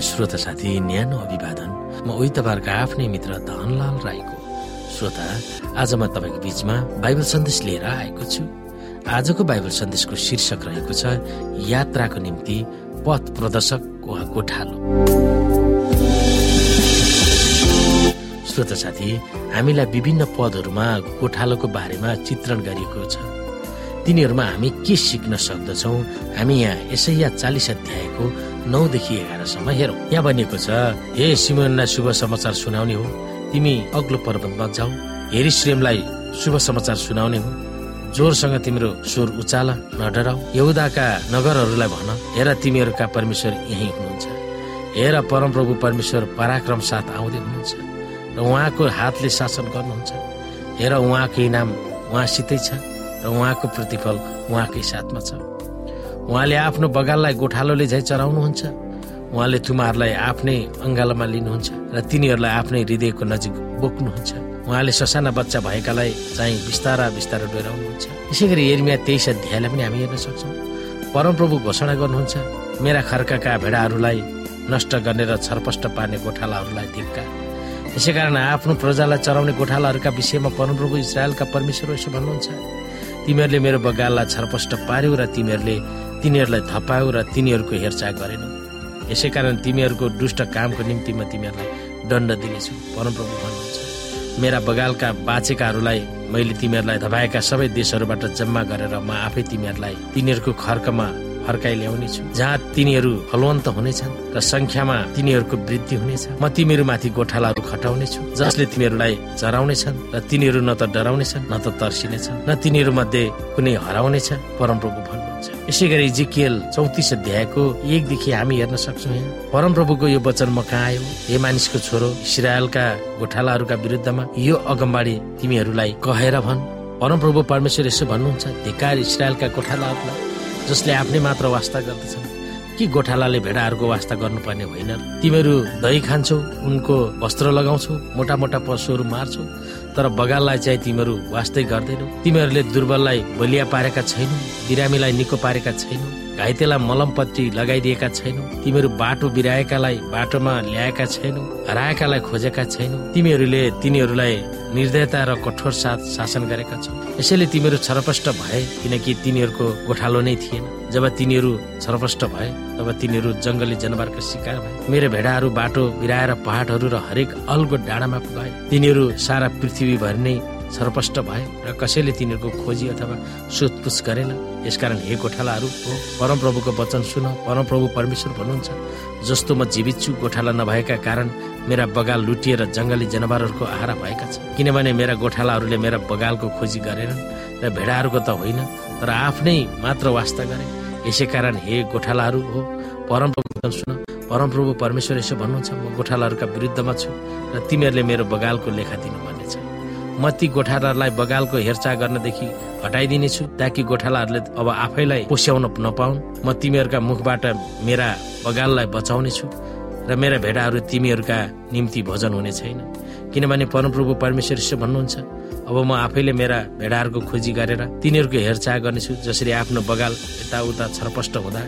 श्रोता साथी न्यानो अभिवादन। म उही तपाईँहरूको आफ्नै मित्र धनलाल राईको। श्रोता आज म तपाईँको बिचमा बाइबल सन्देश लिएर आएको छु। आजको बाइबल सन्देशको शीर्षक रहेको छ यात्राको निम्ति पथ प्रदर्शक वा गोठालो श्रोता साथी हामीलाई विभिन्न पदहरूमा गोठालोको बारेमा चित्रण गरिएको छ। तिनीहरूमा हामी के सिक्न सक्दछौ? हामी यहाँ यसैया चालिस अध्यायको नौदेखि एघारसम्म हेरौँ। यहाँ भनिएको छ हे सिमोनलाई शुभ समाचार सुनाउने हो। तिमी अग्लो पर्वतमा जाऊ हेरी श्रेमलाई शुभ समाचार सुनाउने हो। जोरसँग तिम्रो स्वर उचाल नडराउ यहुदाका नगरहरूलाई भन। हेर तिमीहरूका परमेश्वर यही हुनुहुन्छ। हेर परमप्रभु परमेश्वर पराक्रम साथ आउँदै हुनुहुन्छ र उहाँको हातले शासन गर्नुहुन्छ। हेर उहाँको इनाम उहाँसितै छ र उहाँको प्रतिफल उहाँकै साथमा छ। उहाँले आफ्नो बगाललाई गोठालोले झै चराउनुहुन्छ। उहाँले तुमाहरूलाई आफ्नै अङ्गालोमा लिनुहुन्छ र तिनीहरूलाई आफ्नै हृदयको नजिक बोक्नुहुन्छ। उहाँले ससाना बच्चा भएकालाई चाहिँ बिस्तारा बिस्तारा डोराउनुहुन्छ। यसै गरी एर्मिया तेइस अध्यायलाई पनि हामी हेर्न सक्छौँ। परमप्रभु घोषणा गर्नुहुन्छ मेरा खर्काका भेडाहरूलाई नष्ट गर्ने र छरपष्ट पार्ने गोठालाहरूलाई धिक्का यसै कारण आफ्नो प्रजालाई चराउने गोठालाहरूका विषयमा परमप्रभु इजरायलका परमेश्वर यसो भन्नुहुन्छ। तिमीहरूले मेरो बगाललाई छरपष्ट पार्यौ र तिमीहरूले तिनीहरूलाई थपायौ र तिनीहरूको हेरचाह गरेनौ। यसै कारण तिमीहरूको दुष्ट कामको निम्ति म तिमीहरूलाई दण्ड दिनेछु। परमप्रभु भन्नुहुन्छ। मेरा बगालका बाँचेकाहरूलाई मैले तिमीहरूलाई धपाएका सबै देशहरूबाट जम्मा गरेर म आफै तिमीहरूलाई तिनीहरूको खर्कमा फर्काइ ल्याउनेछु। जहाँ तिनीहरू फलवन्त हुनेछन् र संख्यामा तिनीहरूको वृद्धि हुनेछ म तिमीहरूमाथि गोठालाहरू खटाउनेछु जसले तिमीहरूलाई चराउनेछन् र तिनीहरू न त डराउनेछन् न त तर्सिनेछन् न तिनीहरू मध्ये कुनै हराउनेछ परमप्रभु भन्नुहुन्छ यसै गरी जिकिएल चौतिस अध्यायको एकदेखि हामी हेर्न सक्छौँ यहाँ। परमप्रभुको यो वचन म कहाँ आयो? हे मानिसको छोरो इसरायलका गोठालाहरूका विरुद्धमा यो अगमबाडी तिमीहरूलाई कहेर भन्। परमप्रभु परमेश्वर यसो भन्नुहुन्छ धिकार इसरायलका गोठालाहरूलाई जसले आफ्नै मात्र वास्ता गर्दछन्। कि गोठालाले भेडाहरूको वास्ता गर्नुपर्ने होइन? तिमीहरू दही खान्छौ उनको वस्त्र लगाउँछौ मोटा मोटा पशुहरू मार्छौ तर बगाललाई चाहिँ तिमीहरू वास्तै गर्दैनौ। तिमीहरूले दुर्बललाई बलिया पारेका छैनौ बिरामीलाई निको पारेका छैनौ घाइतेलाई मलमपट्टि लगाइदिएका छैनौ तिमीहरू बाटो बिराएकालाई बाटोमा ल्याएका छैनौ हराएकालाई खोजेका छैनौ। तिमीहरूले तिनीहरूलाई निर्दयता र कठोर साथ शासन गरेका छौ यसैले तिमीहरू छरपष्ट भए किनकि तिनीहरूको गोठालो नै थिएन। जब तिनीहरू छरपष्ट भए तब तिनीहरू जङ्गली जनावरको शिकार भए। मेरो भेडाहरू बाटो बिराएर पहाडहरू र हरेक अल्गो डाँडामा गए तिनीहरू सारा पृथ्वीभरि नै छरपष्ट भए र कसैले तिनीहरूको खोजी अथवा सोधपुछ गरेन। यसकारण हे गोठालाहरू हो परमप्रभुको वचन सुन परमप्रभु परमेश्वर भन्नुहुन्छ। जस्तो म जीवित छु गोठाला नभएका कारण मेरा बगाल लुटिएर जङ्गली जनावरहरूको आहारा भएका छन्। किनभने मेरा गोठालाहरूले मेरा बगालको खोजी गरेनन् र भेडाहरूको त होइन तर आफ्नै मात्र वास्ता गरे। यसै कारण हे गोठालाहरू हो परमप्रभु सुन। परमप्रभु परमेश्वर यसो भन्नुहुन्छ म गोठालाहरूका विरुद्धमा छु र तिमीहरूले मेरो बगालको लेखा दिनुपर्ने छ म ती गोठालाहरूलाई बगालको हेरचाह गर्नदेखि हटाइदिनेछु ताकि गोठालाहरूले अब आफैलाई पोस्याउन नपाउन्। म तिमीहरूका मुखबाट मेरा बगाललाई बचाउनेछु। र मेरा भेडाहरू तिमीहरूका निम्ति भोजन हुने छैन। किनभने परमप्रभु परमेश्वर यसो भन्नुहुन्छ अब म आफैले मेरा भेडाहरूको खोजी गरेर तिनीहरूको हेरचाह गर्नेछु जसरी आफ्नो बगाल यताउता छरपष्ट हुँदा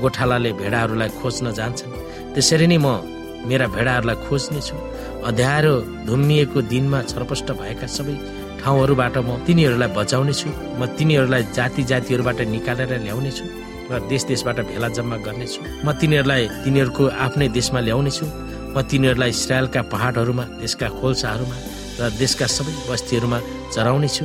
गोठालाले भेडाहरूलाई खोज्न जान्छन्। त्यसरी नै म मेरा भेडाहरूलाई खोज्नेछु। अध्यारो धुम्मिएको दिनमा छरपष्ट भएका सबै ठाउँहरूबाट म तिनीहरूलाई बचाउनेछु। म तिनीहरूलाई जाति जातिहरूबाट निकालेर ल्याउनेछु। र देश देशबाट भेला जम्मा गर्नेछु। म तिनीहरूलाई तिनीहरूको आफ्नै देशमा ल्याउनेछु। म तिनीहरूलाई इसरायलका पहाडहरूमा देशका खोल्साहरूमा र देशका सबै बस्तीहरूमा चराउनेछु।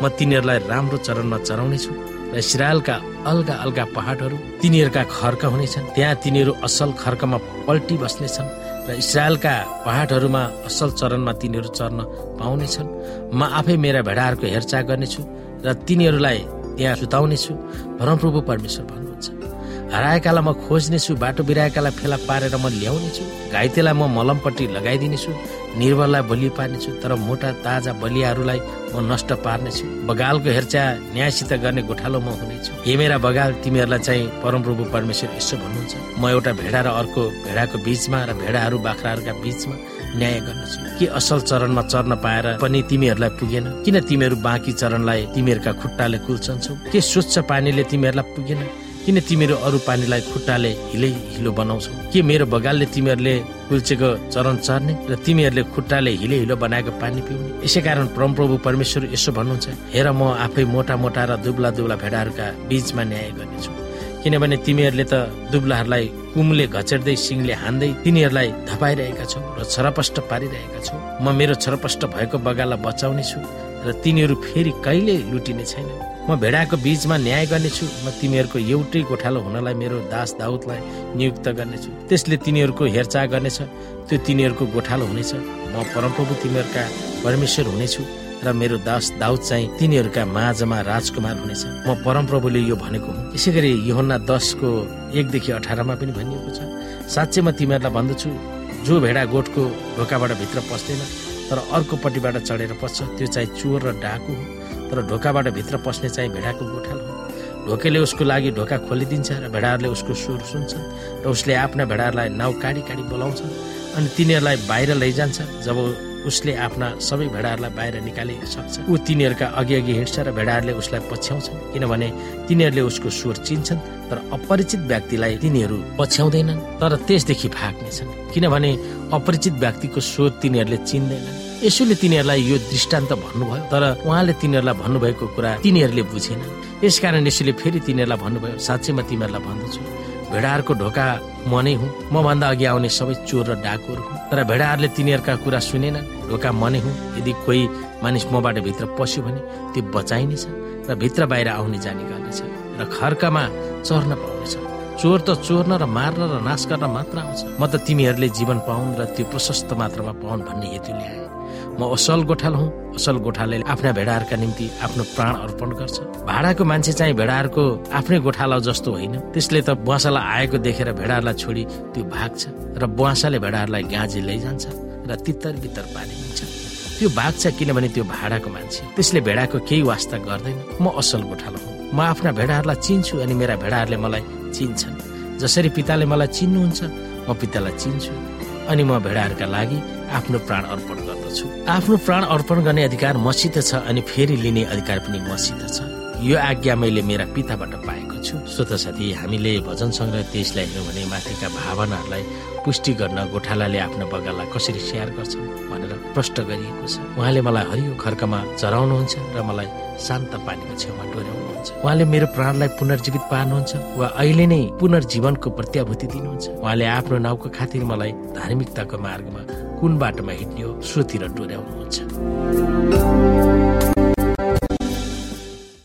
म तिनीहरूलाई राम्रो चरणमा चराउनेछु र इसरायलका अलगा अलगा पहाडहरू तिनीहरूका खर्क हुनेछन्। त्यहाँ तिनीहरू असल खर्कमा पल्टी बस्नेछन् र इसरायलका पहाडहरूमा असल चरणमा तिनीहरू चर्न पाउनेछन्। म आफै मेरा भेडाहरूको हेरचाह गर्नेछु र तिनीहरूलाई त्यहाँ सुताउनेछु परमप्रभु परमेश्वर भन्नुहुन्छ। हराएकालाई म खोज्नेछु बाटो बिराएकालाई फेला पारेर म ल्याउनेछु घाइतेलाई म मलमपट्टि लगाइदिनेछु निर्बललाई बलियो पार्नेछु तर मोटा ताजा बलियाहरूलाई म नष्ट पार्नेछु बगालको हेरचाह न्यायसित गर्ने गोठालो म हुनेछु हे मेरा बगाल तिमीहरूलाई चाहिँ परमप्रभु परमेश्वर यसो भन्नुहुन्छ। म एउटा भेडा र अर्को भेडाको बीचमा र भेडाहरू बाख्राहरूका बीचमा न्याय गर्नेछु के असल चरणमा चर्न पाएर पनि तिमीहरूलाई पुगेन? किन तिमीहरू बाँकी चरणलाई तिमीहरूका खुट्टाले कुल्छन्छौ? के स्वच्छ पानीले तिमीहरूलाई पुगेन? किन तिमीहरू अरू पानीलाई खुट्टाले हिलै हिलो बनाउँछौ? के मेरो बगालले तिमीहरूले कुल्चेको चरण चर्ने र तिमीहरूले खुट्टाले हिले हिलो बनाएको पानी पिउने? यसै कारण परमप्रभु परमेश्वर यसो भन्नुहुन्छ हेर म आफै मोटा मोटा र दुब्ला दुब्ला भेडाहरूका बीचमा न्याय गर्नेछु। किनभने तिमीहरूले त दुब्लाहरूलाई कुमले घचेर्दै सिङले हान्दै तिनीहरूलाई धपाइरहेका छौ र छरपष्ट पारिरहेका छौ। म मेरो छरपष्ट भएको बगाललाई बचाउने छु र तिनीहरू फेरि कहिले लुटिने छैन म भेडाको बीचमा न्याय गर्नेछु म तिमीहरूको एउटै गोठालो हुनलाई मेरो दास दाउदलाई नियुक्त गर्नेछु। त्यसले तिनीहरूको हेरचाह गर्नेछ त्यो तिनीहरूको गोठालो हुनेछ। म परमप्रभु तिमीहरूका परमेश्वर हुनेछु। र मेरो दास दाउद चाहिँ तिनीहरूका माझमा राजकुमार हुनेछ म परमप्रभुले यो भनेको हुँ। यसै गरी योहन्ना दसको एकदेखि अठारमा पनि भनिएको छ साँच्चै म तिमीहरूलाई भन्दछु जो भेडा गोठको ढोकाबाट भित्र पस्दैन तर अर्कोपट्टिबाट चढेर पस्छ त्यो चाहिँ चोर र डाकु हो। तर ढोकाबाट भित्र पस्ने चाहिँ भेडाको गोठाल हो। ढोकेले उसको लागि ढोका खोलिदिन्छ र भेडाहरूले उसको स्वर सुन्छन् र उसले आफ्ना भेडाहरूलाई नाउ काडी काडी बोलाउँछन् अनि तिनीहरूलाई बाहिर लैजान्छ जब उसले आफ्ना सबै भेडाहरूलाई बाहिर निकालि सक्छ। ऊ तिनीहरूका अघि अघि हिँड्छ र भेडाहरूले उसलाई पछ्याउँछन् किनभने तिनीहरूले उसको स्वर चिन्छन् तर अपरिचित व्यक्तिलाई तिनीहरू पछ्याउँदैनन् तर त्यसदेखि भाग्नेछन्। किनभने अपरिचित व्यक्तिको स्वर तिनीहरूले चिन्दैनन्। यसोले तिनीहरूलाई यो दृष्टान्त भन्नुभयो तर उहाँले तिनीहरूलाई भन्नुभएको कुरा तिनीहरूले बुझेनन्। यसकारण यसोले फेरि तिनीहरूलाई भन्नुभयो साँच्चै म तिमीहरूलाई भन्दछु भेडाहरूको ढोका म नै हुँ। म भन्दा अघि आउने सबै चोर र डाकुहरू हुँ तर भेडाहरूले तिनीहरूका कुरा सुनेनन् ढोका म नै हुँ। यदि कोही मानिस मबाट भित्र पस्यो भने त्यो बचाइनेछ र भित्र बाहिर आउने जाने गर्नेछ र खर्कामा चर्न पाउनेछ चोर त चोर्न र मार्न र नाश गर्न मात्र आउँछ। म त तिमीहरूले जीवन पाउन् र त्यो प्रशस्त मात्रामा पाउन् भन्ने हेतु ल्याए म असल गोठाल हुँ। असल गोठाले आफ्ना भेडाहरूका निम्ति आफ्नो प्राण अर्पण गर्छ। भाडाको मान्छे चाहिँ भेडाहरूको आफ्नै गोठाला जस्तो होइन। त्यसले त बुवासालाई आएको देखेर भेडाहरूलाई छोडी त्यो भाग्छ र बुवासाले भेडाहरूलाई गाँजी लैजान्छ र तितर बितर पारिदिन्छ। त्यो भाग्छ किनभने त्यो भाडाको मान्छे। त्यसले भेडाको केही वास्ता गर्दैन। म असल गोठालो हुँ। म आफ्ना भेडाहरूलाई चिन्छु अनि मेरा भेडाहरूले मलाई चिन्छन्। जसरी पिताले मलाई चिन्नुहुन्छ म पितालाई चिन्छु। अनि म भेडाहरूका लागि आफ्नो प्राण अर्पण गर्दछु। आफ्नो प्राण अर्पण गर्ने अधिकार मसित छ अनि फेरि लिने अधिकार पनि मसित छ। यो आज्ञा मैले मेरा पिताबाट पाएको छु। श्रोत साथी हामीले भजन सङ्ग्रह त्यसलाई हेऱ्यौँ भने माथिका भावनाहरूलाई पुष्टि गर्न गोठालाले आफ्नो बगाललाई कसरी स्याहार गर्छन् भनेर प्रष्ट गरिएको छ। उहाँले मलाई हरियो खर्कमा चराउनुहुन्छ र मलाई शान्त पानीको छेउमा डोर्याउनुहुन्छ। उहाँले मेरो प्राणलाई पुनर्जीवित पार्नुहुन्छ वा अहिले नै पुनर्जीवनको प्रत्याभूति दिनुहुन्छ। उहाँले आफ्नो नाउँको खातिर मलाई धार्मिकताको मार्गमा कुन बाटोमा हिँड्ने हो सोतिर डोर्याउनुहुन्छ।